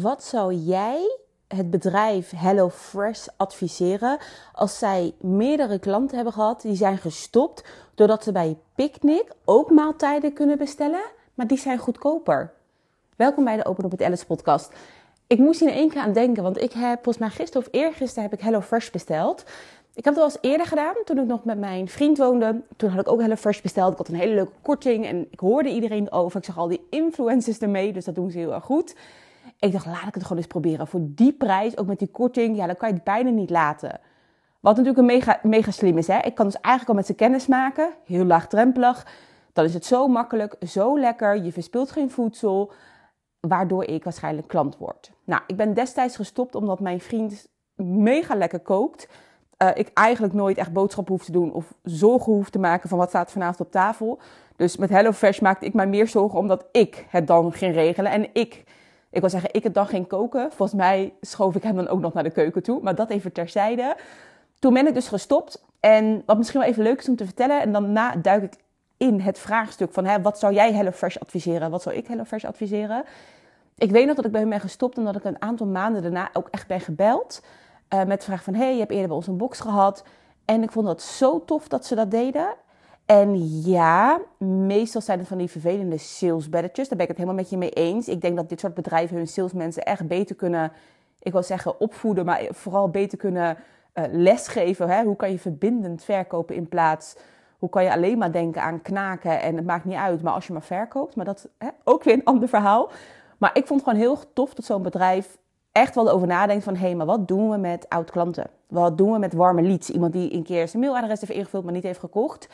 Wat zou jij het bedrijf HelloFresh adviseren als zij meerdere klanten hebben gehad die zijn gestopt doordat ze bij Picnic ook maaltijden kunnen bestellen, maar die zijn goedkoper? Welkom bij de Open op het Alice podcast. Ik moest hier in één keer aan denken, want ik heb volgens mij gisteren of eergisteren heb ik HelloFresh besteld. Ik heb het al eens eerder gedaan, toen ik nog met mijn vriend woonde. Toen had ik ook HelloFresh besteld. Ik had een hele leuke korting en ik hoorde iedereen over. Ik zag al die influencers ermee, dus dat doen ze heel erg goed. Ik dacht, laat ik het gewoon eens proberen. Voor die prijs, ook met die korting, ja, dan kan je het bijna niet laten. Wat natuurlijk een mega, mega slim is, hè. Ik kan dus eigenlijk al met ze kennis maken, heel laagdrempelig. Dan is het zo makkelijk, zo lekker, je verspilt geen voedsel, waardoor ik waarschijnlijk klant word. Nou, ik ben destijds gestopt omdat mijn vriend mega lekker kookt. Uh, ik eigenlijk nooit echt boodschappen hoef te doen of zorgen hoef te maken van wat staat vanavond op tafel. Dus met HelloFresh maakte ik mij meer zorgen omdat ik het dan ging regelen en ik ik wil zeggen, ik het dan geen koken. Volgens mij schoof ik hem dan ook nog naar de keuken toe. Maar dat even terzijde. Toen ben ik dus gestopt. En wat misschien wel even leuk is om te vertellen. En daarna duik ik in het vraagstuk van... Wat zou jij HelloFresh adviseren? Wat zou ik HelloFresh adviseren? Ik weet nog dat ik bij hem ben gestopt. En dat ik een aantal maanden daarna ook echt ben gebeld. Uh, met de vraag van... hey, je hebt eerder bij ons een box gehad. En ik vond dat zo tof dat ze dat deden. En ja, meestal zijn het van die vervelende salesbedletjes. Daar ben ik het helemaal met je mee eens. Ik denk dat dit soort bedrijven hun salesmensen echt beter kunnen, ik wil zeggen opvoeden, maar vooral beter kunnen uh, lesgeven. Hè? Hoe kan je verbindend verkopen in plaats... Hoe kan je alleen maar denken aan knaken en het maakt niet uit, maar als je maar verkoopt. Maar dat hè, ook weer een ander verhaal. Maar ik vond het gewoon heel tof dat zo'n bedrijf echt wel over nadenkt van... hé, maar wat doen we met oud-klanten? Wat doen we met warme leads? Iemand die een keer zijn mailadres heeft ingevuld, maar niet heeft gekocht...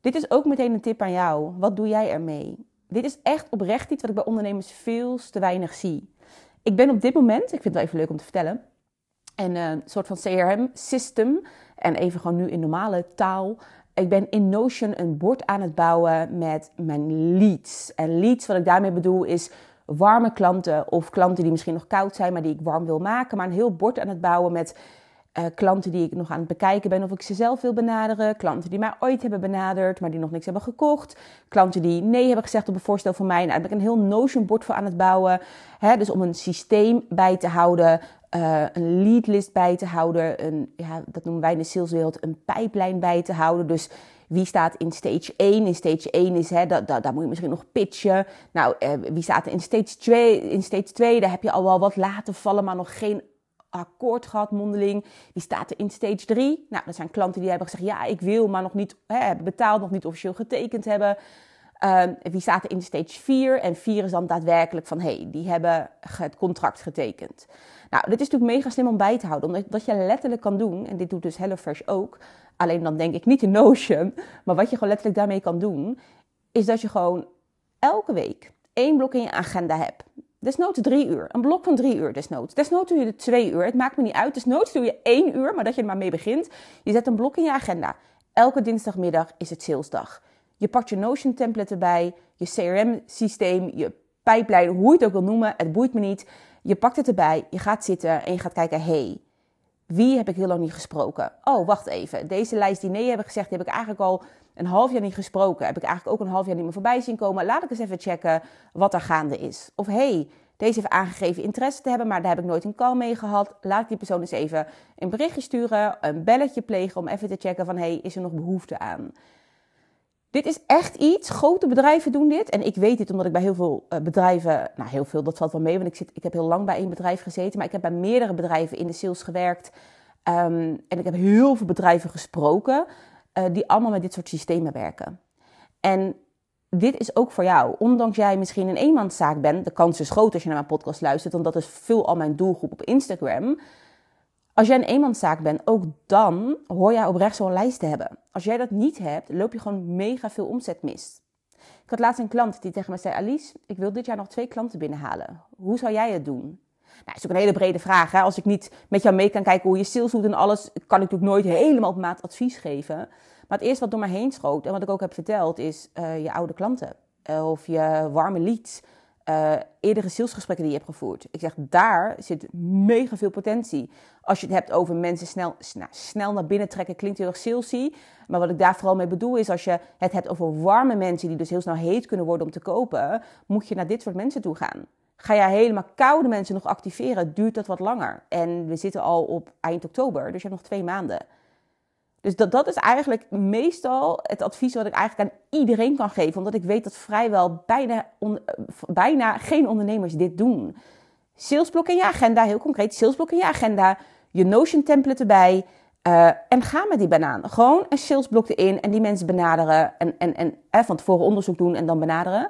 Dit is ook meteen een tip aan jou. Wat doe jij ermee? Dit is echt oprecht iets wat ik bij ondernemers veel te weinig zie. Ik ben op dit moment, ik vind het wel even leuk om te vertellen, een uh, soort van CRM-system. En even gewoon nu in normale taal. Ik ben in Notion een bord aan het bouwen met mijn leads. En leads, wat ik daarmee bedoel, is warme klanten of klanten die misschien nog koud zijn, maar die ik warm wil maken. Maar een heel bord aan het bouwen met uh, klanten die ik nog aan het bekijken ben of ik ze zelf wil benaderen. Klanten die mij ooit hebben benaderd, maar die nog niks hebben gekocht. Klanten die nee hebben gezegd op een voorstel van mij. Nou, daar ben ik een heel Notion bord voor aan het bouwen. Hè, dus om een systeem bij te houden. Uh, een leadlist bij te houden. Een, ja, dat noemen wij in de saleswereld een pijplijn bij te houden. Dus wie staat in stage 1? In stage 1 is, hè, dat, dat, daar moet je misschien nog pitchen. Nou, uh, wie staat in stage 2? In stage 2, daar heb je al wel wat laten vallen, maar nog geen akkoord gehad, mondeling. Die staat er in stage 3. Nou, dat zijn klanten die hebben gezegd: ja, ik wil, maar nog niet hebben betaald, nog niet officieel getekend hebben. Wie staat er in stage 4? En 4 is dan daadwerkelijk van: hey, die hebben het contract getekend. Nou, dit is natuurlijk mega slim om bij te houden, omdat je letterlijk kan doen, en dit doet dus HelloFresh ook, alleen dan denk ik niet in Notion, maar wat je gewoon letterlijk daarmee kan doen, is dat je gewoon elke week één blok in je agenda hebt. Desnoods drie uur. Een blok van drie uur desnoods. Desnoods doe je er twee uur. Het maakt me niet uit. Desnoods doe je één uur, maar dat je er maar mee begint. Je zet een blok in je agenda. Elke dinsdagmiddag is het salesdag. Je pakt je Notion template erbij, je CRM systeem, je pijplijn, hoe je het ook wil noemen. Het boeit me niet. Je pakt het erbij, je gaat zitten en je gaat kijken, hey, wie heb ik heel lang niet gesproken? Oh, wacht even. Deze lijst die nee hebben gezegd, die heb ik eigenlijk al een half jaar niet gesproken. Heb ik eigenlijk ook een half jaar niet meer voorbij zien komen. Laat ik eens even checken wat er gaande is. Of hey, deze heeft aangegeven interesse te hebben, maar daar heb ik nooit een call mee gehad. Laat ik die persoon eens even een berichtje sturen, een belletje plegen om even te checken van hey, is er nog behoefte aan? Dit is echt iets. Grote bedrijven doen dit. En ik weet dit omdat ik bij heel veel eh, bedrijven, nou heel veel, dat valt wel mee, want ik, zit, ik heb heel lang bij één bedrijf gezeten, maar ik heb bij meerdere bedrijven in de sales gewerkt. Um, en ik heb heel veel bedrijven gesproken uh, die allemaal met dit soort systemen werken. En dit is ook voor jou. Ondanks jij misschien een eenmanszaak bent, de kans is groot als je naar mijn podcast luistert, want dat is veel al mijn doelgroep op Instagram. Als jij een eenmanszaak bent, ook dan hoor jij oprecht zo'n lijst te hebben. Als jij dat niet hebt, loop je gewoon mega veel omzet mis. Ik had laatst een klant die tegen me zei: Alice, ik wil dit jaar nog twee klanten binnenhalen. Hoe zou jij het doen? Nou, dat is ook een hele brede vraag. Hè? Als ik niet met jou mee kan kijken hoe je sales en alles, kan ik natuurlijk nooit helemaal op maat advies geven. Maar het eerste wat door mij heen schoot en wat ik ook heb verteld, is uh, je oude klanten. Uh, of je warme leads uh, eerdere salesgesprekken die je hebt gevoerd. Ik zeg, daar zit mega veel potentie. Als je het hebt over mensen snel, snel naar binnen trekken, klinkt heel erg salesy. Maar wat ik daar vooral mee bedoel is, als je het hebt over warme mensen die dus heel snel heet kunnen worden om te kopen, moet je naar dit soort mensen toe gaan. Ga jij helemaal koude mensen nog activeren, duurt dat wat langer. En we zitten al op eind oktober, dus je hebt nog twee maanden. Dus dat, dat is eigenlijk meestal het advies wat ik eigenlijk aan iedereen kan geven. Omdat ik weet dat vrijwel bijna, bijna geen ondernemers dit doen. Salesblok in je agenda, heel concreet. Salesblok in je agenda. Je Notion template erbij. Uh, en ga met die banaan. Gewoon een salesblok erin en die mensen benaderen. En, en, en eh, van tevoren onderzoek doen en dan benaderen.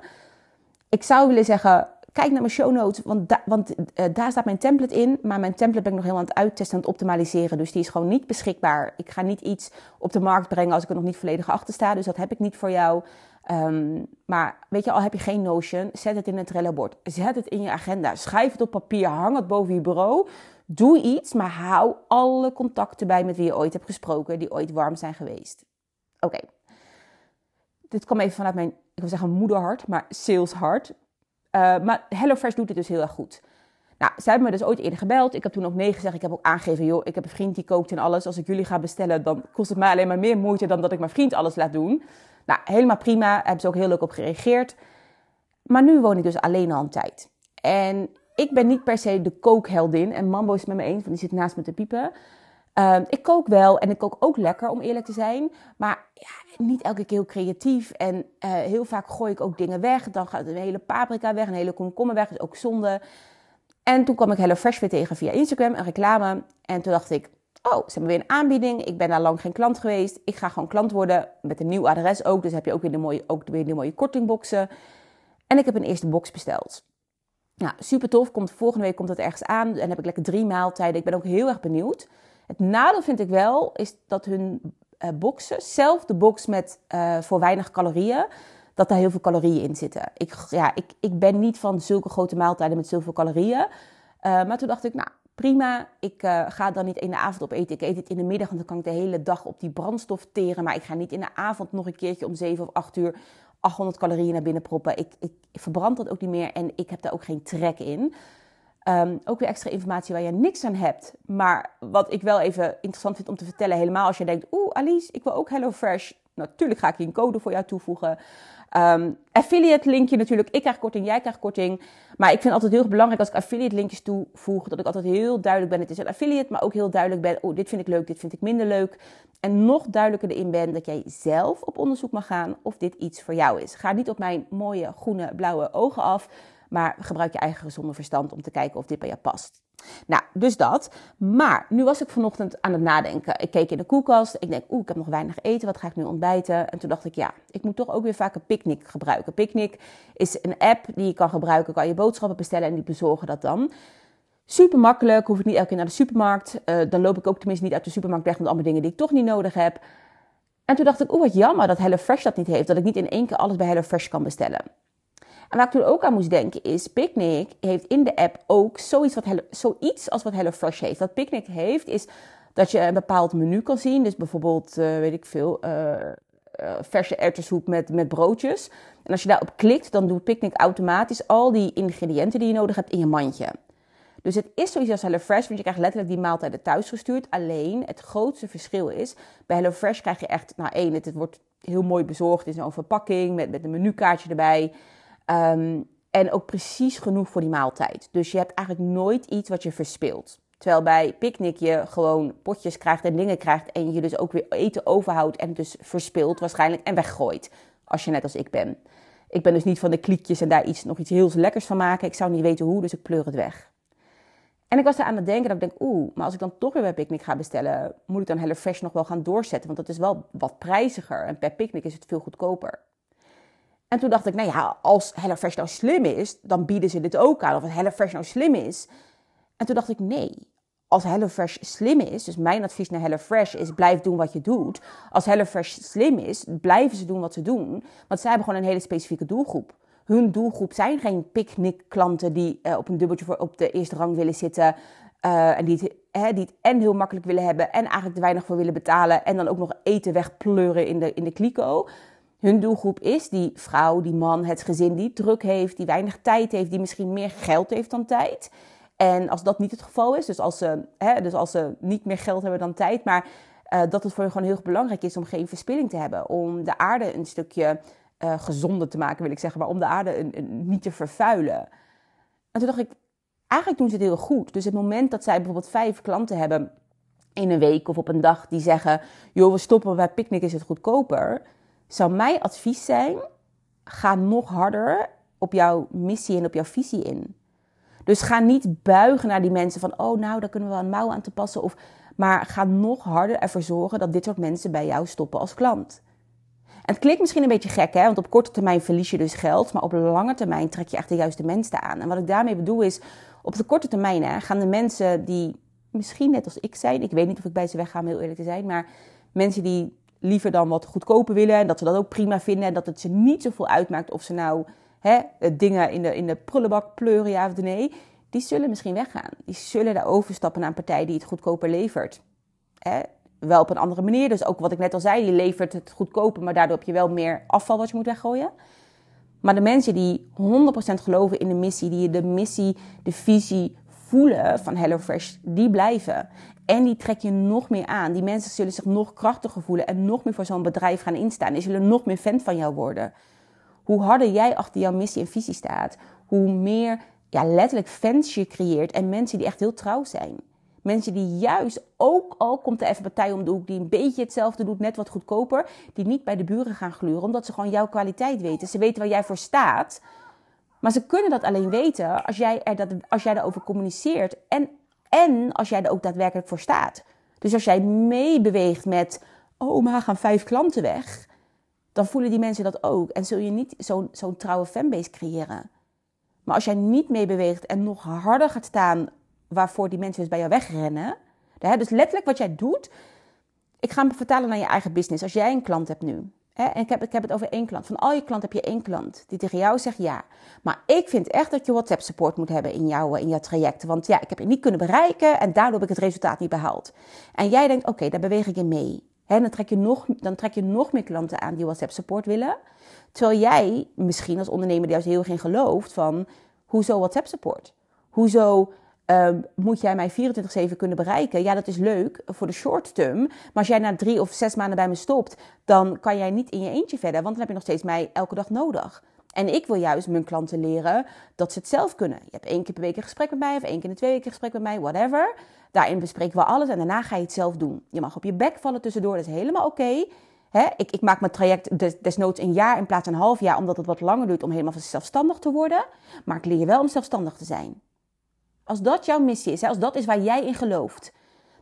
Ik zou willen zeggen, kijk naar mijn show notes, want, want uh, daar staat mijn template in. Maar mijn template ben ik nog helemaal aan het uittesten en het optimaliseren. Dus die is gewoon niet beschikbaar. Ik ga niet iets op de markt brengen als ik er nog niet volledig achter sta. Dus dat heb ik niet voor jou. Um, maar weet je, al heb je geen Notion, zet het in een Trello-bord. Zet het in je agenda. Schrijf het op papier. Hang het boven je bureau. Doe iets, maar hou alle contacten bij met wie je ooit hebt gesproken, die ooit warm zijn geweest. Oké. Dit kwam even vanuit mijn, ik wil zeggen moederhart, maar saleshart. Uh, maar HelloFresh doet het dus heel erg goed. Nou, zij hebben me dus ooit eerder gebeld. Ik heb toen ook nee gezegd. Ik heb ook aangegeven, joh, ik heb een vriend die kookt en alles. Als ik jullie ga bestellen, dan kost het mij alleen maar meer moeite dan dat ik mijn vriend alles laat doen. Nou, helemaal prima. Hebben ze ook heel leuk op gereageerd. Maar nu woon ik dus alleen al een tijd. En ik ben niet per se de kookheldin. En Mambo is het met me eens, want die zit naast me te piepen. Uh, ik kook wel en ik kook ook lekker, om eerlijk te zijn. Maar ja, niet elke keer heel creatief. En uh, heel vaak gooi ik ook dingen weg. Dan gaat een hele paprika weg, een hele komkommer weg. is ook zonde. En toen kwam ik HelloFresh weer tegen via Instagram, een reclame. En toen dacht ik, oh, ze hebben weer een aanbieding. Ik ben daar lang geen klant geweest. Ik ga gewoon klant worden met een nieuw adres ook. Dus heb je ook weer de mooie, ook weer de mooie kortingboxen. En ik heb een eerste box besteld. Nou, super tof. Komt, volgende week komt het ergens aan. En heb ik lekker drie maaltijden. Ik ben ook heel erg benieuwd. Het nadeel vind ik wel, is dat hun uh, boxen, zelf de box met uh, voor weinig calorieën, dat daar heel veel calorieën in zitten. Ik, ja, ik, ik ben niet van zulke grote maaltijden met zoveel calorieën. Uh, maar toen dacht ik, nou prima, ik ga dan niet in de avond op eten. Ik eet het in de middag, want dan kan ik de hele dag op die brandstof teren. Maar ik ga niet in de avond nog een keertje om 7 of 8 uur 800 calorieën naar binnen proppen. Ik, ik, verbrand dat ook niet meer en ik heb daar ook geen trek in. Um, ook weer extra informatie waar je niks aan hebt. Maar wat ik wel even interessant vind om te vertellen, helemaal als je denkt: Oeh, Alice, ik wil ook HelloFresh. Natuurlijk ga ik hier een code voor jou toevoegen. Um, affiliate linkje natuurlijk. Ik krijg korting, jij krijgt korting. Maar ik vind altijd heel belangrijk als ik affiliate linkjes toevoeg, dat ik altijd heel duidelijk ben. Het is een affiliate, maar ook heel duidelijk ben. Oh, dit vind ik leuk, dit vind ik minder leuk. En nog duidelijker erin ben dat jij zelf op onderzoek mag gaan of dit iets voor jou is. Ga niet op mijn mooie groene, blauwe ogen af. Maar gebruik je eigen gezonde verstand om te kijken of dit bij jou past. Nou, dus dat. Maar nu was ik vanochtend aan het nadenken. Ik keek in de koelkast. Ik denk, oeh, ik heb nog weinig eten. Wat ga ik nu ontbijten? En toen dacht ik, ja, ik moet toch ook weer vaak een Picnic gebruiken. Picnic is een app die je kan gebruiken. Kan je boodschappen bestellen en die bezorgen dat dan. Super makkelijk. Hoef ik niet elke keer naar de supermarkt. Uh, dan loop ik ook tenminste niet uit de supermarkt weg met allemaal dingen die ik toch niet nodig heb. En toen dacht ik, oeh, wat jammer dat HelloFresh dat niet heeft. Dat ik niet in één keer alles bij HelloFresh kan bestellen. En waar ik toen ook aan moest denken is, Picnic heeft in de app ook zoiets, wat Hello, zoiets als wat HelloFresh heeft. Wat Picnic heeft is dat je een bepaald menu kan zien. Dus bijvoorbeeld, uh, weet ik veel, uh, verse erwtensoep met, met broodjes. En als je daarop klikt, dan doet Picnic automatisch al die ingrediënten die je nodig hebt in je mandje. Dus het is zoiets als HelloFresh, want je krijgt letterlijk die maaltijden thuis gestuurd. Alleen het grootste verschil is, bij HelloFresh krijg je echt, nou één, het, het wordt heel mooi bezorgd in zo'n verpakking met, met een menukaartje erbij. Um, en ook precies genoeg voor die maaltijd. Dus je hebt eigenlijk nooit iets wat je verspilt. Terwijl bij picknick je gewoon potjes krijgt en dingen krijgt. En je dus ook weer eten overhoudt en dus verspilt waarschijnlijk en weggooit. Als je net als ik ben. Ik ben dus niet van de kliekjes en daar iets, nog iets heel lekkers van maken. Ik zou niet weten hoe, dus ik pleur het weg. En ik was er aan het denken dat ik denk, oeh, maar als ik dan toch weer bij Picnic ga bestellen, moet ik dan HelloFresh nog wel gaan doorzetten. Want dat is wel wat prijziger en per Picnic is het veel goedkoper. En toen dacht ik, nou ja, als HelloFresh nou slim is, dan bieden ze dit ook aan. Of HelloFresh nou slim is. En toen dacht ik, nee. Als HelloFresh slim is, dus mijn advies naar HelloFresh is, blijf doen wat je doet. Als HelloFresh slim is, blijven ze doen wat ze doen. Want zij hebben gewoon een hele specifieke doelgroep. Hun doelgroep zijn geen picknick-klanten die uh, op een dubbeltje voor op de eerste rang willen zitten. Uh, en die het, die het en heel makkelijk willen hebben en eigenlijk te weinig voor willen betalen. En dan ook nog eten wegpleuren in de, in de kliko. Hun doelgroep is die vrouw, die man, het gezin die druk heeft, die weinig tijd heeft, die misschien meer geld heeft dan tijd. En als dat niet het geval is, dus als ze, hè, dus als ze niet meer geld hebben dan tijd, maar uh, dat het voor hen gewoon heel belangrijk is om geen verspilling te hebben. Om de aarde een stukje uh, gezonder te maken, wil ik zeggen, maar om de aarde een, niet te vervuilen. En toen dacht ik, eigenlijk doen ze het heel goed. Dus het moment dat zij bijvoorbeeld vijf klanten hebben in een week of op een dag die zeggen: joh, we stoppen bij picknick, is het goedkoper. Zou mijn advies zijn: ga nog harder op jouw missie en op jouw visie in. Dus ga niet buigen naar die mensen van: oh, nou, daar kunnen we wel een mouw aan te passen. Of, maar ga nog harder ervoor zorgen dat dit soort mensen bij jou stoppen als klant. En het klinkt misschien een beetje gek, hè? want op korte termijn verlies je dus geld, maar op lange termijn trek je echt de juiste mensen aan. En wat ik daarmee bedoel is, op de korte termijn hè, gaan de mensen die misschien net als ik zijn, ik weet niet of ik bij ze wegga om heel eerlijk te zijn, maar mensen die liever dan wat goedkoper willen en dat ze dat ook prima vinden en dat het ze niet zoveel uitmaakt of ze nou hè, dingen in de, in de prullenbak pleuren, ja of nee, die zullen misschien weggaan. Die zullen daar overstappen naar een partij die het goedkoper levert. Hè? Wel op een andere manier. Dus ook wat ik net al zei, die levert het goedkoper, maar daardoor heb je wel meer afval wat je moet weggooien. Maar de mensen die 100% geloven in de missie, die de missie, de visie voelen van HelloFresh, die blijven. En die trek je nog meer aan. Die mensen zullen zich nog krachtiger voelen en nog meer voor zo'n bedrijf gaan instaan. Die zullen nog meer fan van jou worden. Hoe harder jij achter jouw missie en visie staat, hoe meer ja, letterlijk fans je creëert en mensen die echt heel trouw zijn. Mensen die juist, ook al komt er even partij om de hoek die een beetje hetzelfde doet, net wat goedkoper, die niet bij de buren gaan gluren, omdat ze gewoon jouw kwaliteit weten. Ze weten waar jij voor staat. Maar ze kunnen dat alleen weten als jij, er dat, als jij erover communiceert en, en als jij er ook daadwerkelijk voor staat. Dus als jij meebeweegt met, oh, gaan vijf klanten weg, dan voelen die mensen dat ook. En zul je niet zo'n zo'n trouwe fanbase creëren. Maar als jij niet meebeweegt en nog harder gaat staan waarvoor die mensen dus bij jou wegrennen. Dus letterlijk wat jij doet. Ik ga hem vertalen naar je eigen business. Als jij een klant hebt nu. En ik heb, ik heb het over één klant. Van al je klanten heb je één klant die tegen jou zegt ja. Maar ik vind echt dat je WhatsApp support moet hebben in jouw, in jouw traject. Want ja, ik heb je niet kunnen bereiken en daardoor heb ik het resultaat niet behaald. En jij denkt, oké, daar beweeg ik in mee. dan, trek je nog, dan trek je nog meer klanten aan die WhatsApp support willen. Terwijl jij misschien als ondernemer die juist heel erg in gelooft van... Hoezo WhatsApp support? Hoezo Um, moet jij mij 24-7 kunnen bereiken? Ja, dat is leuk voor de short term. Maar als jij na drie of zes maanden bij me stopt, dan kan jij niet in je eentje verder. Want dan heb je nog steeds mij elke dag nodig. En ik wil juist mijn klanten leren dat ze het zelf kunnen. Je hebt één keer per week een gesprek met mij of één keer in de twee weken een gesprek met mij, whatever. Daarin bespreken we alles en daarna ga je het zelf doen. Je mag op je bek vallen tussendoor, dat is helemaal oké. Ik, ik, maak mijn traject des, desnoods een jaar in plaats van een half jaar, omdat het wat langer duurt om helemaal zelfstandig te worden. Maar ik leer je wel om zelfstandig te zijn. Als dat jouw missie is, als dat is waar jij in gelooft,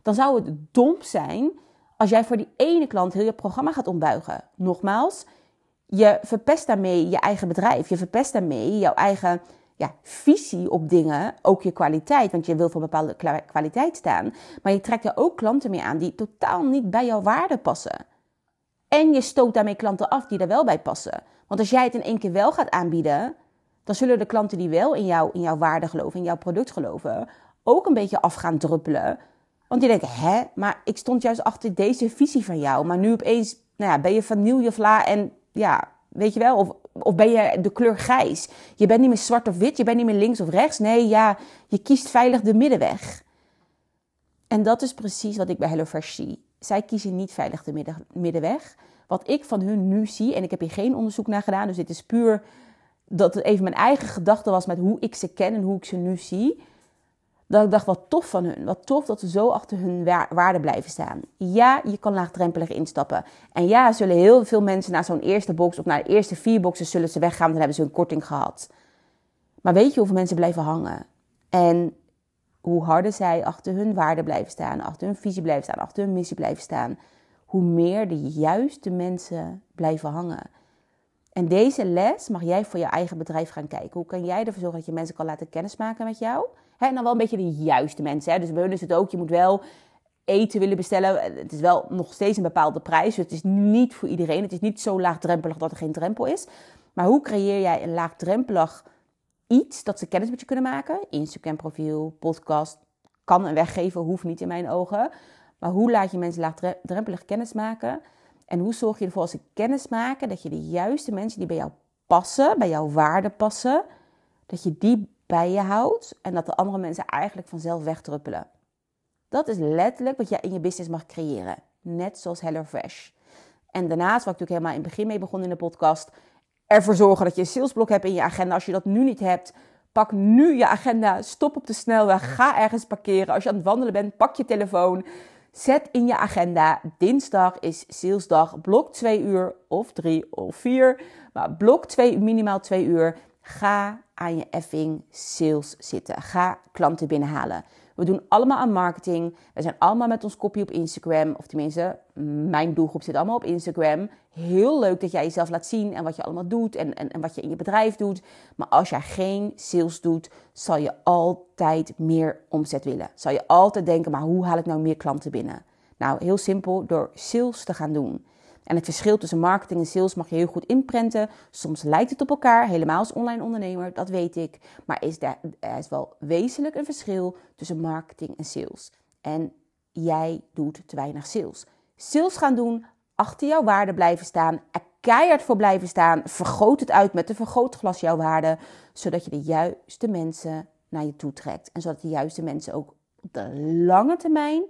dan zou het dom zijn als jij voor die ene klant heel je programma gaat ombuigen. Nogmaals, je verpest daarmee je eigen bedrijf. Je verpest daarmee jouw eigen ja, visie op dingen, ook je kwaliteit, want je wil voor bepaalde kwaliteit staan. Maar je trekt er ook klanten mee aan die totaal niet bij jouw waarde passen. En je stoot daarmee klanten af die er wel bij passen. Want als jij het in één keer wel gaat aanbieden, dan zullen de klanten die wel in, jou, in jouw waarde geloven, in jouw product geloven, ook een beetje af gaan druppelen. Want die denken, hè, maar ik stond juist achter deze visie van jou. Maar nu opeens nou ja, ben je vanillevla en ja, weet je wel, of, of ben je de kleur grijs. Je bent niet meer zwart of wit, je bent niet meer links of rechts. Nee, ja, je kiest veilig de middenweg. En dat is precies wat ik bij HelloFresh zie. Zij kiezen niet veilig de midden, middenweg. Wat ik van hun nu zie, en ik heb hier geen onderzoek naar gedaan, dus dit is puur dat het even mijn eigen gedachte was met hoe ik ze ken en hoe ik ze nu zie. Dat ik dacht, wat tof van hun. Wat tof dat ze zo achter hun waarde blijven staan. Ja, je kan laagdrempelig instappen. En ja, zullen heel veel mensen naar zo'n eerste box of naar de eerste vier boxen zullen ze weggaan. Dan hebben ze een korting gehad. Maar weet je hoeveel mensen blijven hangen? En hoe harder zij achter hun waarde blijven staan, achter hun visie blijven staan, achter hun missie blijven staan, hoe meer de juiste mensen blijven hangen. En deze les mag jij voor je eigen bedrijf gaan kijken. Hoe kan jij ervoor zorgen dat je mensen kan laten kennismaken met jou? en dan wel een beetje de juiste mensen. Hè? Dus bij hun is het ook, je moet wel eten willen bestellen. Het is wel nog steeds een bepaalde prijs. Dus het is niet voor iedereen. Het is niet zo laagdrempelig dat er geen drempel is. Maar hoe creëer jij een laagdrempelig iets dat ze kennis met je kunnen maken? Instagram profiel, podcast, kan een weggeven, hoeft niet in mijn ogen. Maar hoe laat je mensen laagdrempelig kennis maken? En hoe zorg je ervoor als ze kennis maken dat je de juiste mensen die bij jou passen, bij jouw waarden passen, dat je die bij je houdt en dat de andere mensen eigenlijk vanzelf wegdruppelen. Dat is letterlijk wat jij in je business mag creëren. Net zoals HelloFresh. En daarnaast, wat ik natuurlijk helemaal in het begin mee begon in de podcast, ervoor zorgen dat je een salesblok hebt in je agenda. Als je dat nu niet hebt, Pak nu je agenda, stop op de snelweg, ga ergens parkeren. Als je aan het wandelen bent, pak je telefoon. Zet in je agenda, dinsdag is salesdag, blok 2 uur of 3 of 4. Maar blok 2, minimaal 2 uur. Ga aan je effing sales zitten. Ga klanten binnenhalen. We doen allemaal aan marketing. We zijn allemaal met ons kopje op Instagram. Of tenminste, mijn doelgroep zit allemaal op Instagram. Heel leuk dat jij jezelf laat zien en wat je allemaal doet en, en, en wat je in je bedrijf doet. Maar als jij geen sales doet, zal je altijd meer omzet willen. Zal je altijd denken, maar hoe haal ik nou meer klanten binnen? Nou, heel simpel, door sales te gaan doen. En het verschil tussen marketing en sales mag je heel goed inprenten. Soms lijkt het op elkaar, helemaal als online ondernemer, dat weet ik. Maar is er is wel wezenlijk een verschil tussen marketing en sales. En jij doet te weinig sales. Sales gaan doen, achter jouw waarde blijven staan, er keihard voor blijven staan. Vergroot het uit met een vergrootglas jouw waarde, zodat je de juiste mensen naar je toe trekt. En zodat de juiste mensen ook op de lange termijn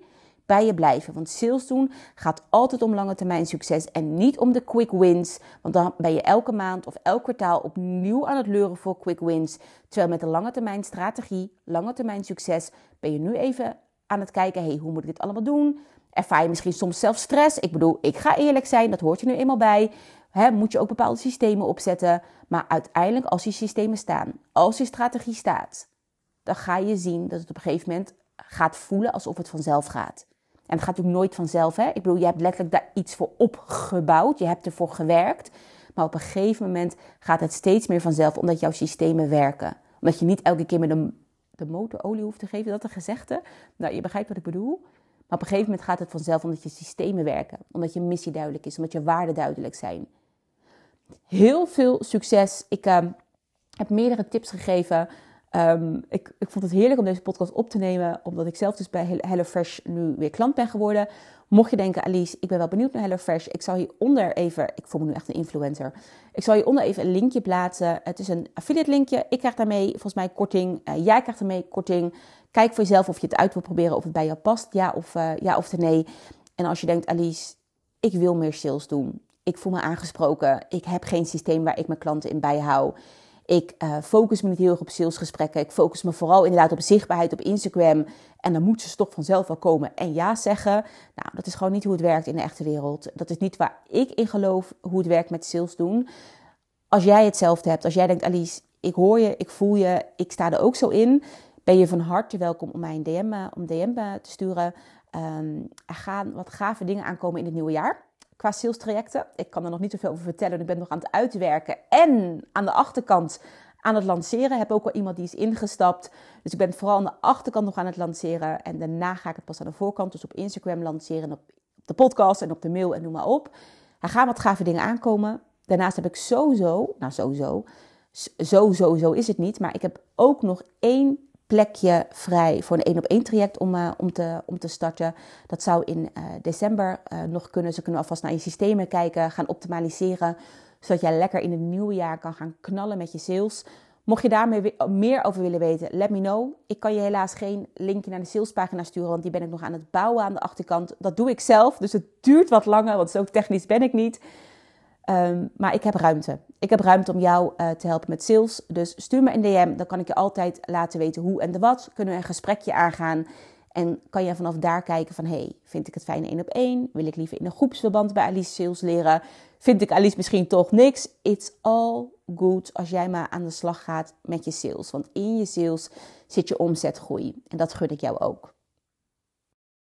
bij je blijven. Want sales doen gaat altijd om lange termijn succes en niet om de quick wins. Want dan ben je elke maand of elk kwartaal opnieuw aan het leuren voor quick wins. Terwijl met een lange termijn strategie, lange termijn succes, ben je nu even aan het kijken: hey, hoe moet ik dit allemaal doen? Ervaar je misschien soms zelf stress? Ik bedoel, ik ga eerlijk zijn, dat hoort je nu eenmaal bij. He, moet je ook bepaalde systemen opzetten. Maar uiteindelijk, als die systemen staan, als die strategie staat, dan ga je zien dat het op een gegeven moment gaat voelen alsof het vanzelf gaat. En het gaat natuurlijk nooit vanzelf. Hè? Ik bedoel, je hebt letterlijk daar iets voor opgebouwd. Je hebt ervoor gewerkt. Maar op een gegeven moment gaat het steeds meer vanzelf, omdat jouw systemen werken. Omdat je niet elke keer met de, de motor olie hoeft te geven. Dat een gezegde? Nou, je begrijpt wat ik bedoel. Maar op een gegeven moment gaat het vanzelf omdat je systemen werken. Omdat je missie duidelijk is. Omdat je waarden duidelijk zijn. Heel veel succes. Ik uh, heb meerdere tips gegeven Um, ik, ik, vond het heerlijk om deze podcast op te nemen, omdat ik zelf dus bij HelloFresh nu weer klant ben geworden. Mocht je denken, Alice, ik ben wel benieuwd naar HelloFresh, ik zal hieronder even, ik voel me nu echt een influencer, ik zal hieronder even een linkje plaatsen. Het is een affiliate linkje, ik krijg daarmee volgens mij korting, uh, jij krijgt ermee korting. Kijk voor jezelf of je het uit wil proberen, of het bij jou past, ja of, uh, ja of nee. En als je denkt, Alice, ik wil meer sales doen, ik voel me aangesproken, ik heb geen systeem waar ik mijn klanten in bijhoud ik uh, focus me niet heel erg op salesgesprekken. Ik focus me vooral inderdaad op zichtbaarheid op Instagram. En dan moeten ze toch vanzelf wel komen en ja zeggen. Nou, dat is gewoon niet hoe het werkt in de echte wereld. Dat is niet waar ik in geloof hoe het werkt met sales doen. Als jij hetzelfde hebt, als jij denkt, Alice, ik hoor je, ik voel je, ik sta er ook zo in. Ben je van harte welkom om mij een DM, eh, om DM eh, te sturen. Um, er gaan wat gave dingen aankomen in het nieuwe jaar qua sales trajecten. Ik kan er nog niet zoveel over vertellen. Ik ben nog aan het uitwerken en aan de achterkant aan het lanceren. Ik heb ook al iemand die is ingestapt. Dus ik ben vooral aan de achterkant nog aan het lanceren. En daarna ga ik het pas aan de voorkant, dus op Instagram lanceren, op de podcast en op de mail en noem maar op. Er gaan wat gave dingen aankomen. Daarnaast heb ik sowieso, nou sowieso, zo sowieso is het niet, maar ik heb ook nog één plekje vrij voor een één op één traject om, uh, om, te, om te starten. Dat zou in uh, december uh, nog kunnen. Ze kunnen alvast naar je systemen kijken, gaan optimaliseren. Zodat jij lekker in het nieuwe jaar kan gaan knallen met je sales. Mocht je daar meer over willen weten, let me know. Ik kan je helaas geen linkje naar de salespagina sturen, want die ben ik nog aan het bouwen aan de achterkant. Dat doe ik zelf, dus het duurt wat langer, want zo technisch ben ik niet. Um, maar ik heb ruimte. Ik heb ruimte om jou uh, te helpen met sales. Dus stuur me een DM, dan kan ik je altijd laten weten hoe en de wat. Kunnen we een gesprekje aangaan. En kan je vanaf daar kijken van, hey, vind ik het fijn één op één? Wil ik liever in een groepsverband bij Alice sales leren? Vind ik Alice misschien toch niks? It's all good als jij maar aan de slag gaat met je sales. Want in je sales zit je omzetgroei. En dat gun ik jou ook.